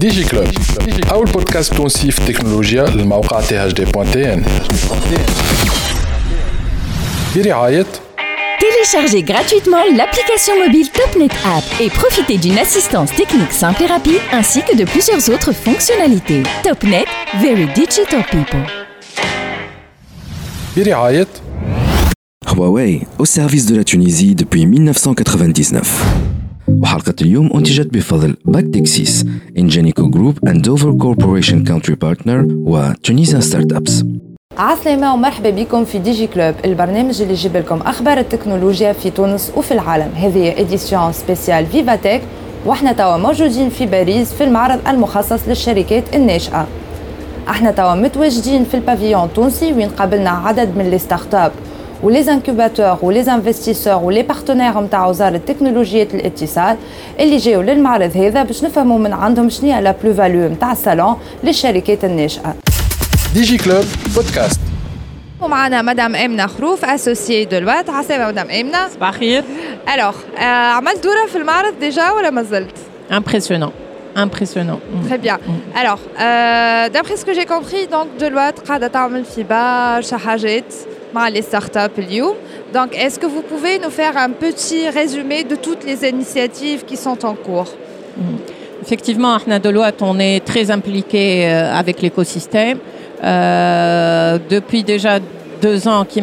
ديجي كلوب أول بودكاست تونسي في التكنولوجيا للموقع تي اتش دي بوان تي ان برعاية Téléchargez gratuitement l'application mobile TopNet App et profitez d'une assistance technique simple et rapide ainsi que de plusieurs autres fonctionnalités. TopNet, very digital people. برعاية Huawei au service de la Tunisie depuis 1999 وحلقة اليوم أنتجت بفضل باكتكسيس إنجينيكو جروب and Dover Corporation Country Partner و Tunisian Startups. عسلامة ومرحبا بكم في ديجي كلوب البرنامج اللي يجيب لكم أخبار التكنولوجيا في تونس وفي العالم. هذه إديسيون سبيسيال فيفاتيك وإحنا توا موجودين في باريس في المعرض المخصص للشركات الناشئة إحنا توا متواجدين في البافيون التونسي وين قابلنا عدد من لي ستارت اب ولي انكوباتور ولي انفستيسور ولي بارتنير نتاع وزاره تكنولوجيات الاتصال اللي جاوا للمعرض هذا باش نفهموا من عندهم شنو هي لا بلو فاليو نتاع الصالون للشركات الناشئه ديجي كلوب بودكاست ومعنا مدام امنه خروف اسوسيي دولوات عسلامه مدام امنه صباح الخير الوغ عملت دوره في المعرض ديجا ولا ما زلت impressionnant impressionnant Très bien. Alors, euh, d'après ce que j'ai compris, donc Deloitte قاعدة تعمل في برشا حاجات مع les startups اليوم. Donc, est-ce que vous pouvez nous faire un petit résumé de toutes les initiatives qui sont en cours Effectivement, à Deloitte, on est très impliqué euh, avec l'écosystème. Euh, depuis déjà deux ans, qui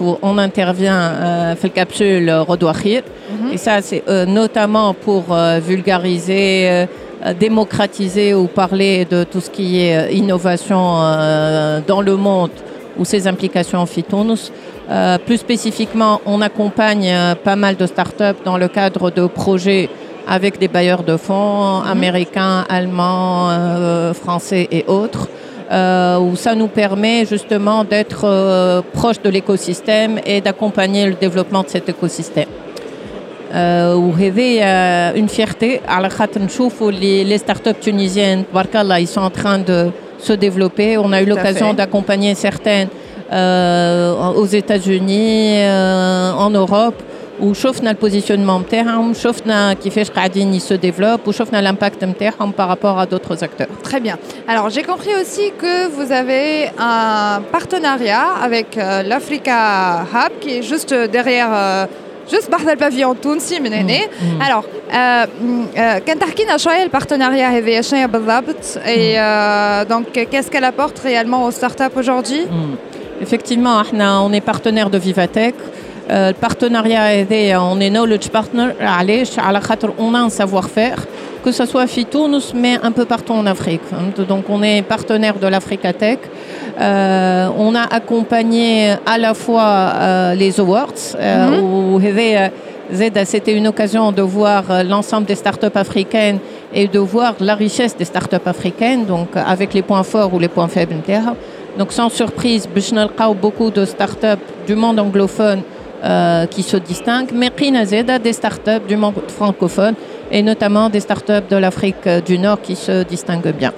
où on intervient euh, fait le capsule Rodouachir. Et ça, c'est euh, notamment pour euh, vulgariser, euh, euh, démocratiser ou parler de tout ce qui est euh, innovation euh, dans le monde ou ses implications en Phytonus. Euh, plus spécifiquement, on accompagne euh, pas mal de startups dans le cadre de projets avec des bailleurs de fonds américains, allemands, euh, français et autres, euh, où ça nous permet justement d'être euh, proche de l'écosystème et d'accompagner le développement de cet écosystème. Euh, وهذه euh, une fierté على خاطر نشوفوا les, les startups tunisiennes تبارك الله, ils sont en train de se développer on a eu Tout à l'occasion fait. d'accompagner certaines euh, aux États-Unis euh, en Europe وشفنا البوزيشنمون نتاعهم شفنا كيفاش قاعدين se développent وشفنا l'impact نتاعهم par rapport à d'autres acteurs Très bien. Alors, j'ai compris aussi que vous avez un partenariat avec euh, l'Africa Hub qui est juste derrière. euh, juste بعد البافيون التونسي من هنا alors euh, euh, كان تحكينا شويه البارتناريا هذه شنو بالضبط et euh, donc qu'est-ce qu'elle apporte réellement aux startups aujourd'hui Effectivement, احنا on est partenaire de Vivatech. Euh, le partenariat هذايا on est knowledge partner علاش على خاطر on a un savoir-faire que ce soit في تونس mais un peu partout en Afrique. فهمت؟ Donc on est partenaire de l'Africatech. Euh, on a accompagné à la fois euh, les awards euh, mm où euh, c'était une occasion de voir l'ensemble des startups africaines et de voir la richesse des startups africaines, donc avec les points forts ou les points faibles. Donc sans surprise, beaucoup de startups du monde anglophone qui se distinguent, mais des startups du monde francophone et notamment des startups de l'Afrique du Nord qui se distinguent bien.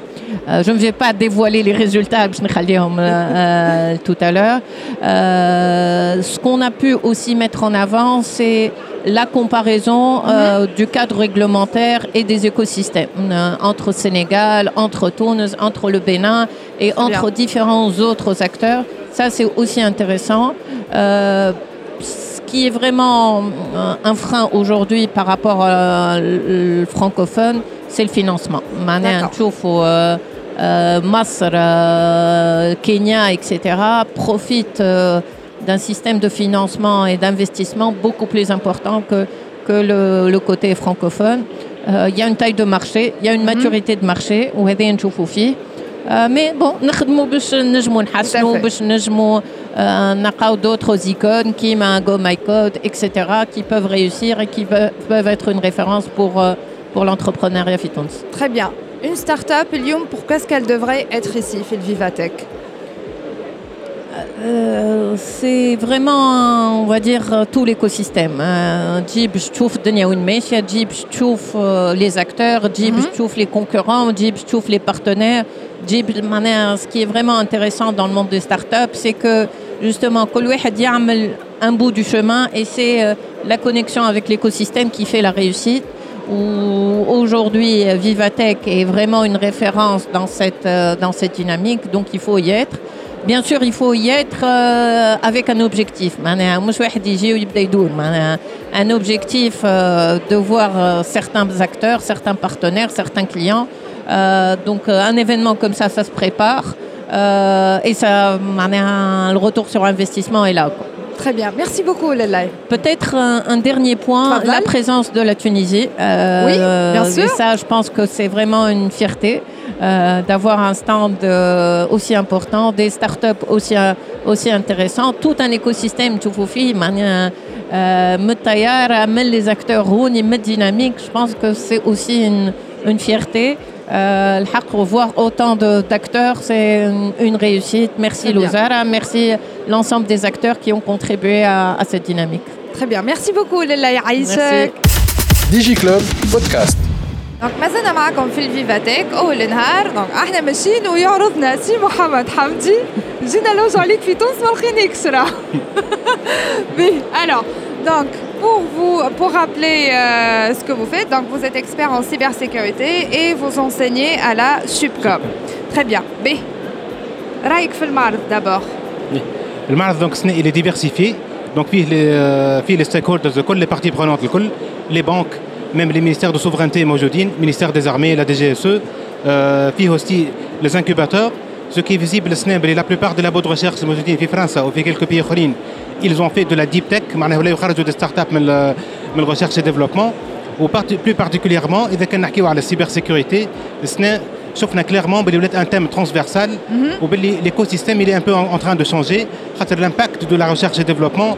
Euh, je ne vais pas dévoiler les résultats, je euh, euh, tout à l'heure. Euh, ce qu'on a pu aussi mettre en avant, c'est la comparaison mhm. du cadre réglementaire et des écosystèmes entre Sénégal, entre Tunis, entre le Bénin et entre différents autres acteurs. Ça, c'est aussi intéressant Ce qui est vraiment un frein aujourd'hui par rapport au francophone, c'est le financement. معناها D'accord. نشوفوا آه، آه، مصر آه، كينيا etc. profitent euh, d'un système de financement et d'investissement beaucoup plus important que, que le, le côté francophone. Euh, Il y a une taille de marché, il y a une maturité de marché وهذا نشوفوا فيه آه، مي بون نخدموا باش نجموا نحسنوا fait. باش نجموا آه، نلقاو d'autres icônes كيما Go My Code etc. qui peuvent réussir et qui peuvent peuvent être une référence pour, euh, l'entrepreneuriat Fitons. Très bien. Une start-up, Lyon, pourquoi est-ce qu'elle devrait être ici, Vivatech? Euh, c'est vraiment, on va dire, tout l'écosystème. Hein. Jib, je trouve une Messia, Jib, je trouve euh, les acteurs, Jib, je mhm. trouve les concurrents, Jib, je trouve les partenaires. Jib, ce qui est vraiment intéressant dans le monde des startups, c'est que justement, un bout du chemin et c'est euh, la connexion avec l'écosystème qui fait la réussite où aujourd'hui Vivatech est vraiment une référence dans cette, euh, dans cette dynamique, donc il faut y être. Bien sûr, il faut y être euh, avec un objectif. Un objectif euh, de voir certains acteurs, certains partenaires, certains clients. donc un événement comme ça, ça se prépare. et ça, le retour sur investissement est là. Très bien, merci beaucoup Lelay. Peut-être un, dernier point, la présence de la Tunisie. Euh, oui, bien sûr. Et ça, je pense que c'est vraiment une fierté euh, d'avoir un stand euh, aussi important, des startups aussi, aussi intéressants, tout un écosystème, tu les acteurs dynamiques. Je pense que c'est aussi une, une fierté. Euh, voir autant d'acteurs, c'est une, réussite. Merci Lozara, merci l'ensemble des acteurs qui ont contribué à, cette dynamique. Très bien, merci beaucoup Lila Digi DigiClub Podcast. Donc مازلنا معكم في الفيفاتيك اول النهار دونك احنا ماشيين ويعرضنا سي محمد حمدي جينا نوجعوا عليك في تونس ما لقيناكش راه alors donc pour vous, pour rappeler euh, ce que vous faites, donc vous êtes expert en cybersécurité et vous enseignez à la SUPCOM. Très bien. B. Raik Filmard d'abord. Le MARD, donc, il est diversifié. Donc, il y a les stakeholders, les parties prenantes, les banques, même les ministères de souveraineté le ministère des armées, la DGSE, euh, aussi les incubateurs Ce qui est visible, la plupart des labos de recherche en France ou quelques pays ils ont fait de la deep tech, des startups de la recherche et développement, ou plus particulièrement, ils ont la cybersécurité. Sauf clairement c'est un thème transversal où l'écosystème est un peu en train de changer. L'impact de la recherche et développement,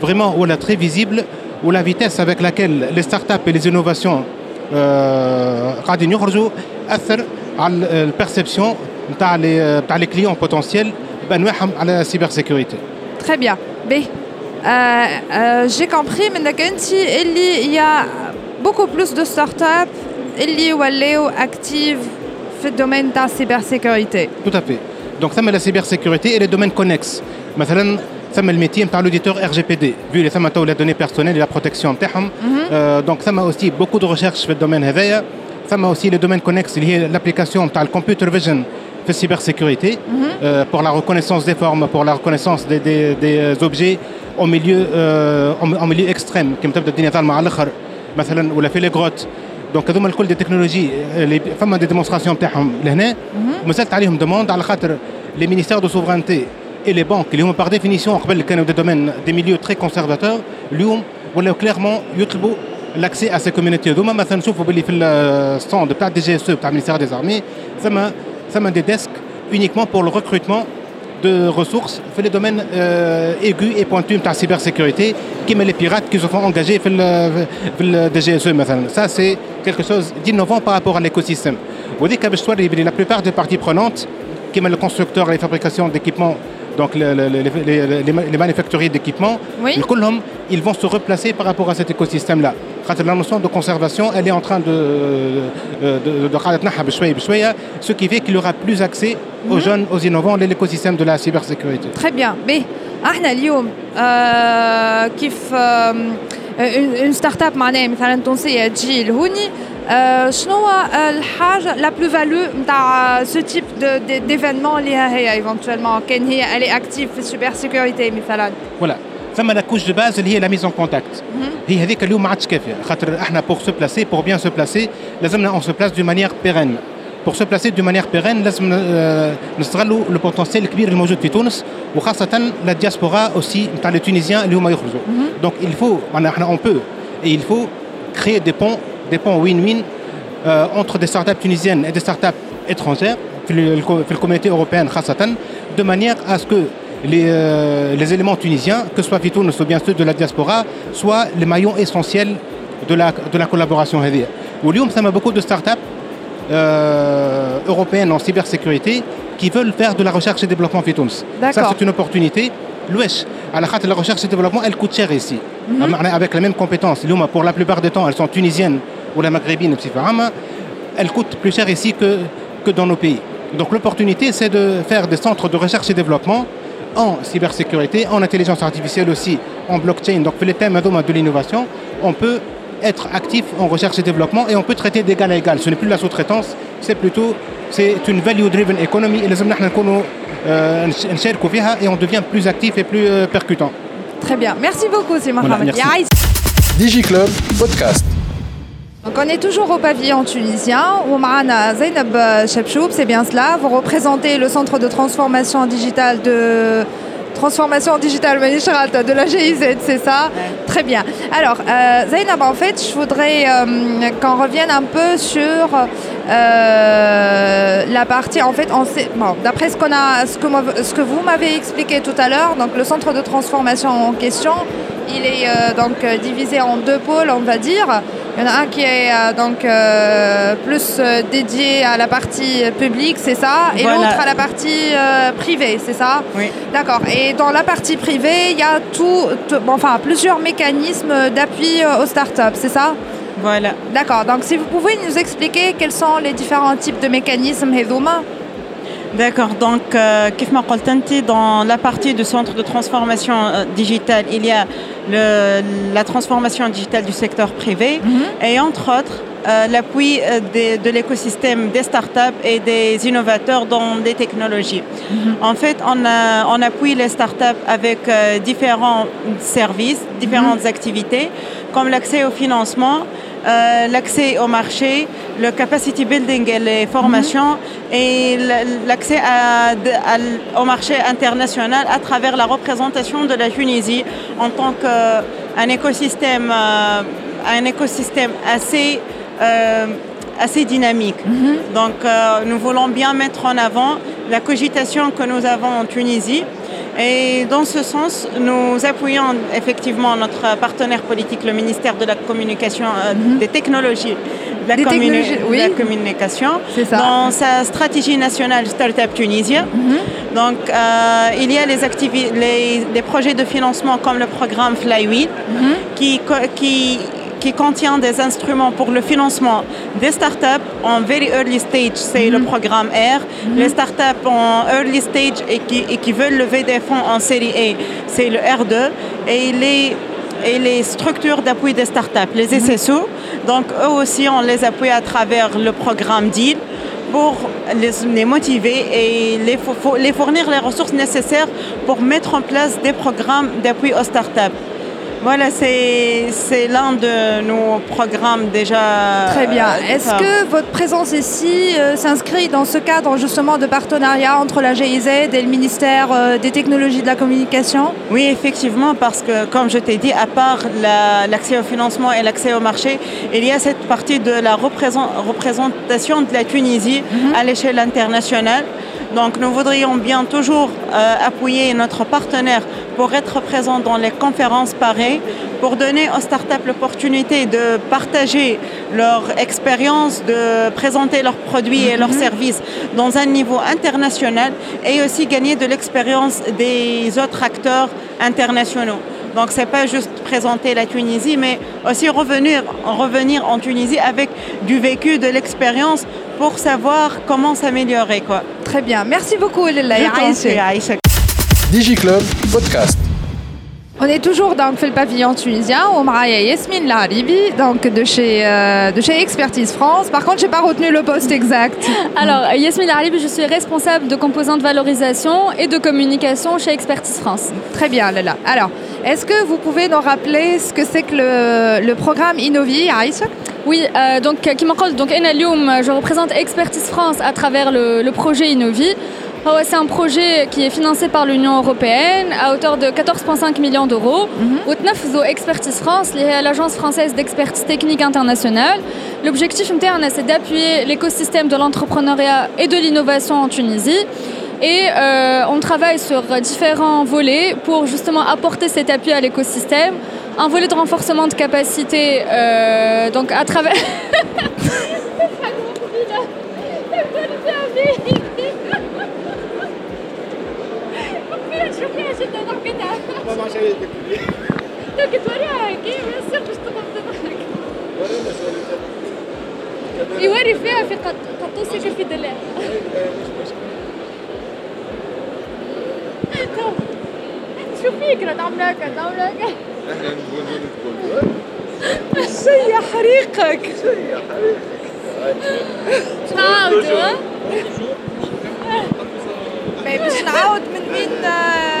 vraiment, très visible, où la vitesse avec laquelle les startups et les innovations قاعدين يخرجوا اثر على البرسبسيون نتاع les clients potentiels بانواعهم على la cybersécurité. Très bien. B. Euh, euh, j'ai compris mais il y a beaucoup plus de startups qui sont actives dans le domaine de la cybersécurité. Tout à fait. Donc ça met la cybersécurité et les domaines connexes. Par exemple, ça met le métier par l'auditeur RGPD, vu les les données personnelles et la protection de mhm. euh, Donc ça met aussi beaucoup de recherches dans le domaine Ça met aussi les domaines connexes liés à l'application de la computer vision de cybersécurité mhm. euh, pour la reconnaissance des formes, pour la reconnaissance des, des, des euh, objets au milieu, euh, en, milieu extrême, comme تبدا الدنيا ظلمه على الاخر مثلا ولا في لي غروت دونك هذوما الكل دي تكنولوجي اللي فما دي ديمونستراسيون تاعهم لهنا ومازالت عليهم دوموند على خاطر لي مينيستير دو سوفرانتي et les banques اللي هما par définition قبل كانوا des domaines des milieux très conservateurs اليوم ولاو كليرمون يطلبوا l'accès à ces communautés هذوما مثلا نشوفوا باللي في الستاند بتاع دي جي اس بتاع المينيستير دي زارمي ثم ça des desks uniquement pour le recrutement de ressources dans les domaines euh, aigus et pointus de la cybersécurité, comme les pirates qui se font engager dans le DGSE. Ça, c'est quelque chose d'innovant par rapport à l'écosystème. Vous dites que la plupart des parties prenantes, comme le constructeur et la fabrication d'équipements donc les, les, les, manufacturiers d'équipements, ils vont se replacer par rapport à cet écosystème-là. La notion de conservation, elle est en train de, de, de, ce qui fait qu'il y aura plus accès aux mhm. jeunes, aux innovants, à l'écosystème de la cybersécurité. Très bien. Mais, كيف une start-up معناها مثلا تونسيه تجي لهوني شنو هو الحاجه لا بلو فالو نتاع سو تيب ديفينمون اللي هي ايفونتويلمون كان هي الي اكتيف في السوبر سيكوريتي مثلا فوالا ثم لا كوش دو باز اللي هي لا ميز اون كونتاكت هي هذيك اليوم ما عادش كافيه خاطر احنا بور سو بلاسي بور بيان سو بلاسي لازمنا اون سو بلاس دو مانيير بيرين pour se placer de manière pérenne لازم نستغلوا لو بوتنسيال الكبير الموجود في تونس وخاصه لا دياسبورا اوسي نتاع لي تونيزيان اللي هما يخرجوا دونك il faut احنا اون بو et il faut créer des ponts des ponts win-win euh, entre des startups tunisiennes et des startups étrangères, في communauté européenne de manière à ce que les, euh, les éléments tunisiens, que ce soit Fitoun ou bien ceux de la diaspora, soient les maillons essentiels de la, de la collaboration. Aujourd'hui, ça a beaucoup de startups euh, européennes en cybersécurité qui veulent faire de la recherche et développement Fitouns. Ça, c'est une opportunité. L'ouest, à la la recherche et développement, elle coûte cher ici. Mm -hmm. Avec la même compétence. Pour la plupart des temps, elles sont tunisiennes ou la maghrébine, elle coûte plus cher ici que, que dans nos pays. Donc l'opportunité, c'est de faire des centres de recherche et développement en cybersécurité, en intelligence artificielle aussi, en blockchain. Donc pour les thèmes de l'innovation, on peut être actif en recherche et développement et on peut traiter d'égal à égal. Ce n'est plus la sous-traitance, c'est plutôt c'est une value-driven economy et les hommes et on devient plus actif et plus euh, percutant. Très bien. Merci beaucoup, c'est Mohamed. DigiClub Podcast. Donc on est toujours au pavillon tunisien. Oumana Zainab Chepchoub, c'est bien cela. Vous représentez le centre de transformation digitale de transformation digitale de la GIZ, c'est ça Très bien. Alors, euh, Zainab, en fait, je voudrais euh, qu'on revienne un peu sur euh, la partie, en fait, bon, d'après ce, qu'on a, ce, que, ce que vous m'avez expliqué tout à l'heure, donc le centre de transformation en question, il est euh, donc euh, divisé en deux pôles, on va dire. Il y en a un qui est euh, donc plus dédié à la partie publique, c'est ça, et l'autre à la partie privée, c'est ça Oui. D'accord. Et dans la partie privée, il y a tout, enfin plusieurs mécanismes d'appui aux startups, c'est ça Voilà. D'accord. Donc si vous pouvez nous expliquer quels sont les différents types de mécanismes Hedoma D'accord, donc euh, dans la partie du centre de transformation euh, digitale, il y a le, la transformation digitale du secteur privé mhm. et entre autres euh, l'appui euh, de, l'écosystème des startups et des innovateurs dans des technologies. Mhm. En fait, on, on, appuie les startups avec différents services, différentes mhm. activités, comme l'accès au financement, euh, l'accès au marché, le capacity building et les formations mhm. et l'accès au marché international à travers la représentation de la Tunisie en tant qu'un écosystème, euh, un écosystème assez, euh, assez dynamique. Mhm. Donc nous voulons bien mettre en avant la cogitation que nous avons en Tunisie et dans ce sens, nous appuyons effectivement notre partenaire politique, le ministère de la Communication, euh, mhm. des technologies, de la, communication, dans sa stratégie nationale Startup Tunisien. Mhm. Donc, euh, il y a les, les, projets de financement comme le programme Flywheel, qui, qui qui contient des instruments pour le financement des startups en very early stage, c'est le mhm. programme R. Mhm. Les startups en early stage et qui, et qui, veulent lever des fonds en série A, c'est le R2. Et les, et les structures d'appui des startups, les mhm. SSO, donc eux aussi on les appuie à travers le programme DEAL pour les, les, motiver et les, les fournir les ressources nécessaires pour mettre en place des programmes d'appui aux startups. Voilà, c'est l'un de nos programmes déjà. Très bien. Euh, Est-ce que votre présence ici euh, s'inscrit dans ce cadre justement de partenariat entre la GIZ et le ministère euh, des technologies de la communication? Oui, effectivement, parce que comme je t'ai dit, à part l'accès au financement et l'accès au marché, il y a cette partie de la représentation de la Tunisie mhm. à l'échelle internationale. Donc nous voudrions bien toujours euh, appuyer notre partenaire pour être présent dans les conférences pareilles, pour donner aux startups l'opportunité de partager leur expérience, de présenter leurs produits et leurs mhm. services dans un niveau international et aussi gagner de l'expérience des autres acteurs internationaux. Donc c'est pas juste présenter la Tunisie, mais aussi revenir, revenir en Tunisie avec du vécu, de l'expérience pour savoir comment s'améliorer. Quoi. Très bien. Merci beaucoup, Lila. DigiClub Podcast. On est toujours dans le pavillon tunisien on a Yasmine Laribi donc de chez, euh, de chez Expertise France. Par contre, je n'ai pas retenu le poste exact. Alors, Yasmine Laribi, je suis responsable de composants de valorisation et de communication chez Expertise France. Très bien, Lala. Alors, est-ce que vous pouvez nous rappeler ce que c'est que le, le programme Innovi, Aïssa oui, euh, donc qui m'appelle donc Enalium, je représente Expertise France à travers le, le projet Innovi. Oh, c'est un projet qui est financé par l'Union européenne à hauteur de 14,5 millions d'euros. Au mhm. Expertise France, l'agence française d'expertise technique internationale. L'objectif interne, c'est d'appuyer l'écosystème de l'entrepreneuriat et de l'innovation en Tunisie. Et euh, on travaille sur différents volets pour justement apporter cet appui à l'écosystème. Un volet de renforcement de capacité, euh, donc à travers... جدا ضحكتها كده ما ما شايف كده تو كنت وراها كيف باش تضحك يوري فيها في قطوسك في دلال. شو فيك رد عم ناكل؟ عم ناكل. إحنا نقول نقول شي حريقك. شي حريقك تعاودوا باش طيب، نعاود من مين؟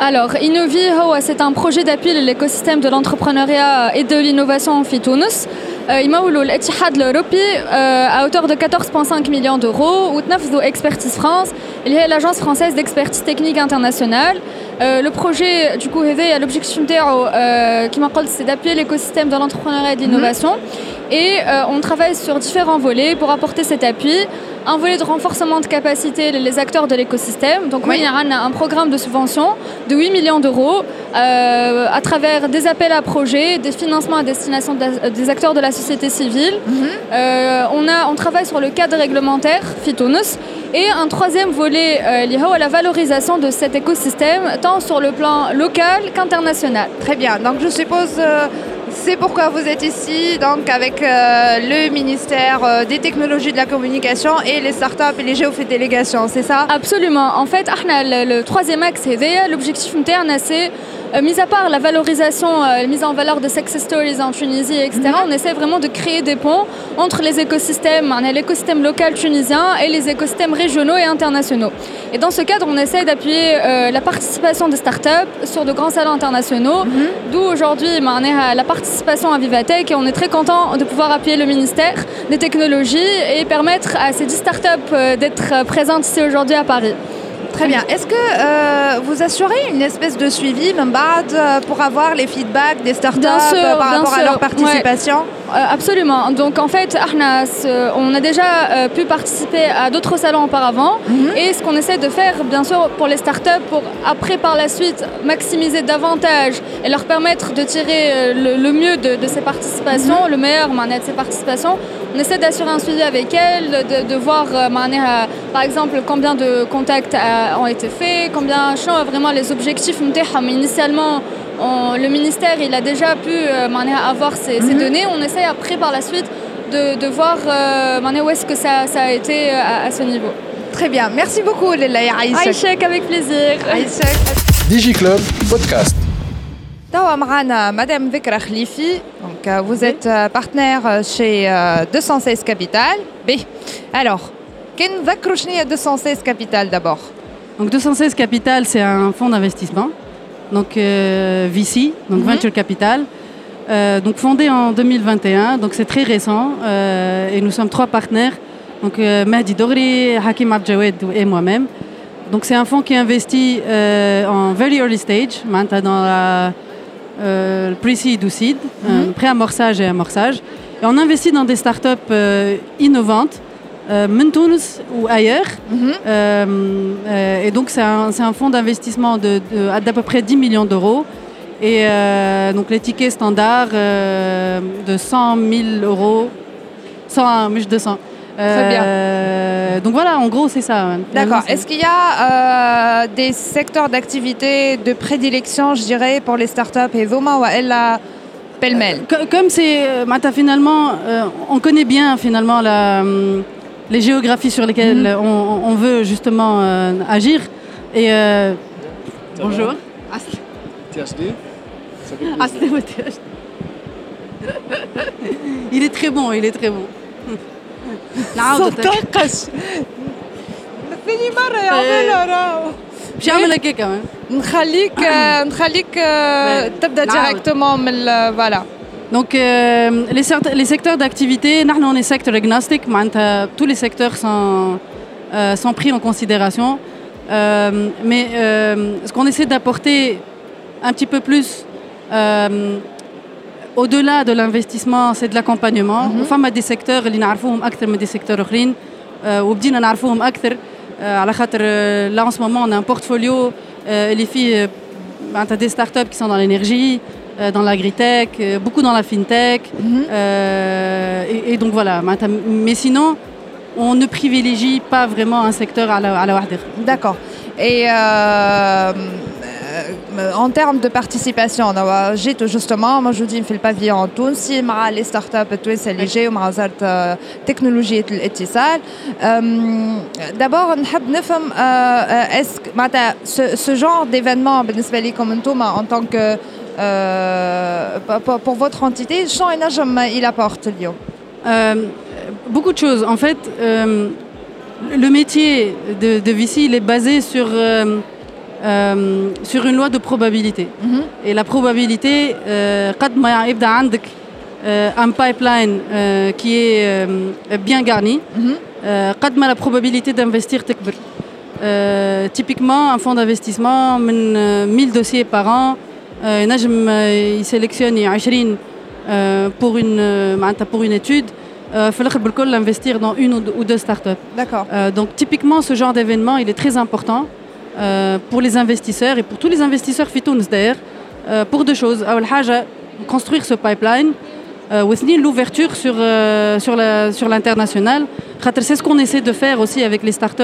Alors, Innovi, c'est un projet d'appui à l'écosystème de l'entrepreneuriat et de l'innovation en Fitounos. يمولوا الاتحاد الاوروبي à hauteur de 14.5 millions d'euros وتنفذوا Expertise France اللي هي l'agence française d'expertise technique internationale le projet du coup هذايا l'objectif نتاعو كما قلت c'est d'appuyer l'écosystème de l'entrepreneuriat et de l'innovation et on travaille sur différents volets pour apporter cet appui un volet de renforcement de capacité les acteurs de l'écosystème. Donc oui. a un programme de subvention de 8 millions d'euros euh, à travers des appels à projets, des financements à destination de, des acteurs de la société civile. Mm -hmm. euh, on, a, on travaille sur le cadre réglementaire Phytonus et un troisième volet euh, lié à la valorisation de cet écosystème tant sur le plan local qu'international. Très bien, donc je suppose c'est pourquoi vous êtes ici, donc avec euh, le ministère euh, des technologies de la communication et les startups et les géofédélégations, c'est ça? Absolument. En fait, le, le troisième axe, l'objectif interne, c'est euh, mis à part la valorisation, la mise en valeur de success stories en Tunisie, etc., mm -hmm. on essaie vraiment de créer des ponts entre les écosystèmes, l'écosystème local tunisien et les écosystèmes régionaux et internationaux. Et dans ce cadre, on essaie d'appuyer euh, la participation des startups sur de grands salons internationaux, mm -hmm. d'où aujourd'hui la participation à Vivatech et on est très content de pouvoir appuyer le ministère des technologies et permettre à ces 10 startups d'être présentes ici aujourd'hui à Paris. Très bien. Est-ce que euh, vous assurez une espèce de suivi, Mbad, pour avoir les feedbacks des startups sûr, par rapport sûr. à leur participation ouais. Euh, Absolument. Donc en fait, Arnas, on a déjà euh, pu participer à d'autres salons auparavant. Mm -hmm. Et ce qu'on essaie de faire, bien sûr, pour les startups, pour après par la suite maximiser davantage et leur permettre de tirer le, le mieux de, de, ces participations, mm -hmm. le meilleur de ces participations, on essaie d'assurer un suivi avec elles, de, de voir par exemple combien de contacts ont été faits, combien sont vraiment les objectifs initialement le ministère il a déjà pu euh, avoir ces, mhm. données. On essaye après par la suite de, voir euh, où est-ce que ça, a été euh, à, ce niveau. Très bien, merci beaucoup Léla et Aïchek. Avec plaisir. Aïchek. DigiClub Podcast. Madame Vekra Khlifi, donc, vous êtes partenaire chez 216 Capital. B. Alors, Ken Zakrouchni à 216 Capital d'abord? Donc 216 Capital, c'est un fonds d'investissement donc euh, VC, donc mm -hmm. Venture Capital, euh, donc fondé en 2021, donc c'est très récent euh, et nous sommes trois partenaires, donc Mahdi Dogri, Hakim Abjawed et moi-même. Donc c'est un fonds qui investit en very early stage, dans la pre-seed ou seed, mm -hmm. pré-amorçage et amorçage. Et on investit dans des startups innovantes euh, ou ailleurs. Mhm. Euh, euh, et donc c'est un, un, fonds d'investissement d'à de, de, peu près 10 millions d'euros. Et euh, donc les tickets standards de 100 000 euros, 101, mais 200. Très bien. Donc voilà, en gros, c'est ça. Hein. D'accord. Est-ce qu'il y a des secteurs d'activité de prédilection, je dirais, pour les startups et Zoma ou elle la pêle-mêle Comme c'est, bah, finalement, on connaît bien finalement la. Hum, les géographies sur lesquelles mmh. on, on, veut justement euh, agir. Et euh, bonjour. THD Il est très bon, il est très bon. ثاني مرة يعملها راهو مش يعملها كي كمان نخليك نخليك تبدا ديريكتومون من فوالا donc euh, les, secteurs d'activité, nous on est secteur agnostique, euh, tous les secteurs sont, euh, pris en considération. Mais ce qu'on essaie d'apporter un petit peu plus au-delà de l'investissement, c'est de l'accompagnement. Mm -hmm. Enfin, des secteurs, les narfoum acteurs, mais des secteurs autres, ou bien narfoum acteurs. Là en ce moment, on a un portfolio, les filles, des startups qui sont dans l'énergie. Euh, dans l'agritech, euh, beaucoup dans la fintech. Mhm. Euh, et, donc voilà, mais sinon, on ne privilégie pas vraiment un secteur à la, à la D'accord. Et euh, en termes de participation, on a justement, moi je dis, je fais le pavillon en tout. Si on Tunis, les startups tunis LG, la technologie et l'étissal. D'abord, est-ce que ce genre d'événement, ben, comme en tant que euh, pour, votre entité il apporte euh, Beaucoup de choses. En fait, euh, le métier de, de il est basé sur, sur une loi de probabilité. Mhm. Et la probabilité, euh, un pipeline qui est bien garni, quand mm -hmm. la probabilité d'investir Typiquement, un fonds d'investissement, 1000 dossiers par an, il sélectionne 20 pour une, pour une étude. Il faut l'investir dans une ou deux startups. D'accord. donc typiquement, ce genre d'événement, il est très important. Euh, pour les investisseurs et pour tous les investisseurs Fitouns d'ailleurs, euh, pour deux choses. construire ce pipeline, euh, l'ouverture sur, sur, la, sur l'international. C'est ce qu'on essaie de faire aussi avec les startups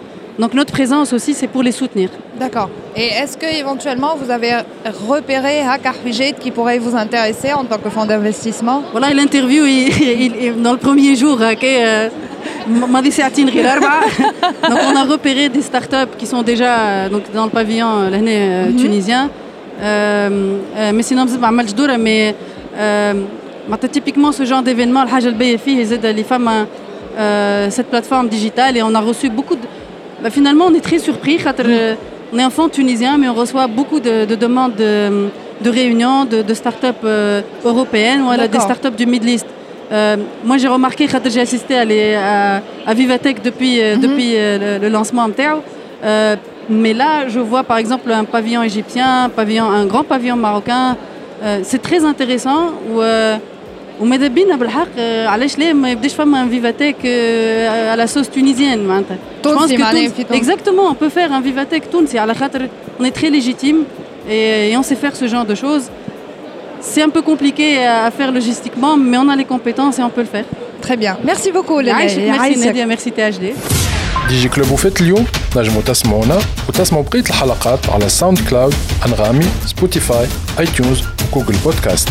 Donc notre présence aussi, c'est pour les soutenir. D'accord. Et est-ce qu'éventuellement, vous avez repéré Hakarfijet qui pourrait vous intéresser en tant que fonds d'investissement? Voilà, l'interview dans le premier jour. Euh, donc on a repéré des startups qui sont déjà euh, donc, dans le pavillon euh, l'année mhm. tunisien. mais sinon, mais typiquement ce genre d'événement, les femmes cette plateforme digitale et on a reçu beaucoup de bah, finalement, on est très surpris. Euh, on est fonds tunisien, mais on reçoit beaucoup de, demandes de, réunions, de, start-up euh, européennes, voilà, des start-up du Middle East. Euh, moi, j'ai remarqué j'ai assisté à, à, Vivatech depuis, mhm. depuis le, lancement Euh, mais là, je vois par exemple un pavillon égyptien, un, pavillon, un grand pavillon marocain. c'est très intéressant. Où, وماذا بينا بالحق علاش لا ما يبداش فما ان فيفاتيك à la sauce tunisienne معناتها تونسي معناها في تونس exactement on peut faire un vivatec تونسي على خاطر on est très légitime et, et on sait faire ce genre de choses c'est un peu compliqué à faire logistiquement mais on a les compétences et on peut le faire très bien merci beaucoup merci Nadia merci THD دي جي كلوب وفات اليوم نجموا تسمعونا وتسمعوا بقيه الحلقات على ساوند كلاود انغامي سبوتيفاي اي تيونز وجوجل بودكاست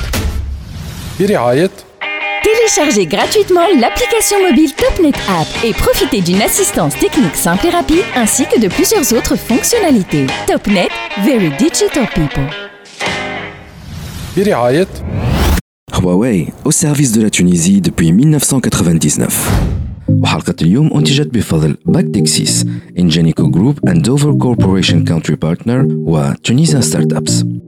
Téléchargez gratuitement l'application mobile TopNet App et profitez d'une assistance technique simple et rapide ainsi que de plusieurs autres fonctionnalités. TopNet, very digital people. Huawei au service de la Tunisie depuis 1999. وحلقة اليوم أنتجت بفضل Bactexis, Ingenico Group and Dover Corporation Country Partner و Tunisian Startups.